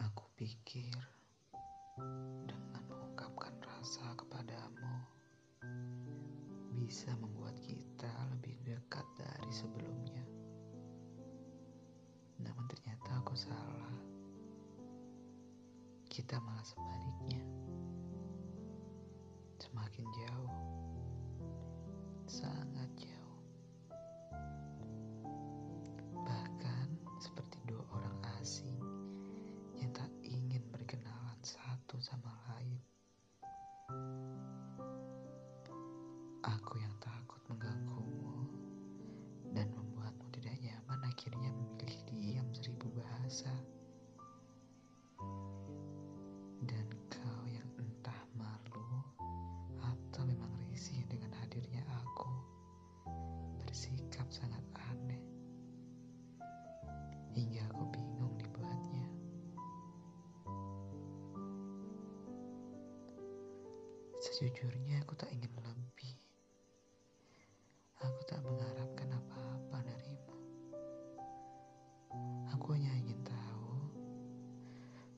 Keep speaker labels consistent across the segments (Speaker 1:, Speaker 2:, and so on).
Speaker 1: Aku pikir dengan mengungkapkan rasa kepadamu bisa membuat kita lebih dekat dari sebelumnya. Namun ternyata aku salah. Kita malah sebaliknya. Semakin jauh. Sangat jauh. Sama lain. Aku yang takut mengganggumu dan membuatmu tidak nyaman akhirnya memilih diam seribu bahasa. Sejujurnya aku tak ingin lebih. Aku tak mengharapkan apa-apa darimu. Aku hanya ingin tahu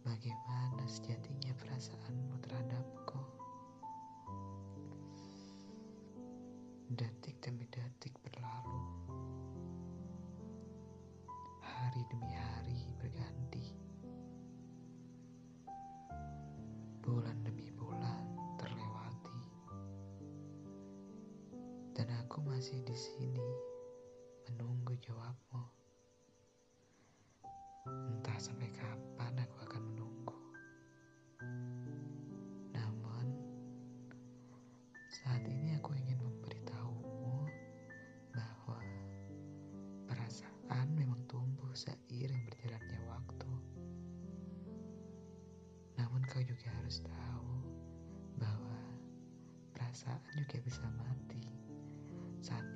Speaker 1: bagaimana sejatinya perasaanmu terhadapku. Detik demi detik berlalu. Hari demi hari berganti. Bulan demi Dan aku masih di sini menunggu jawabmu. Entah sampai kapan aku akan menunggu. Namun, saat ini aku ingin memberitahumu bahwa perasaan memang tumbuh seiring berjalannya waktu. Namun kau juga harus tahu bahwa perasaan juga bisa mati satu.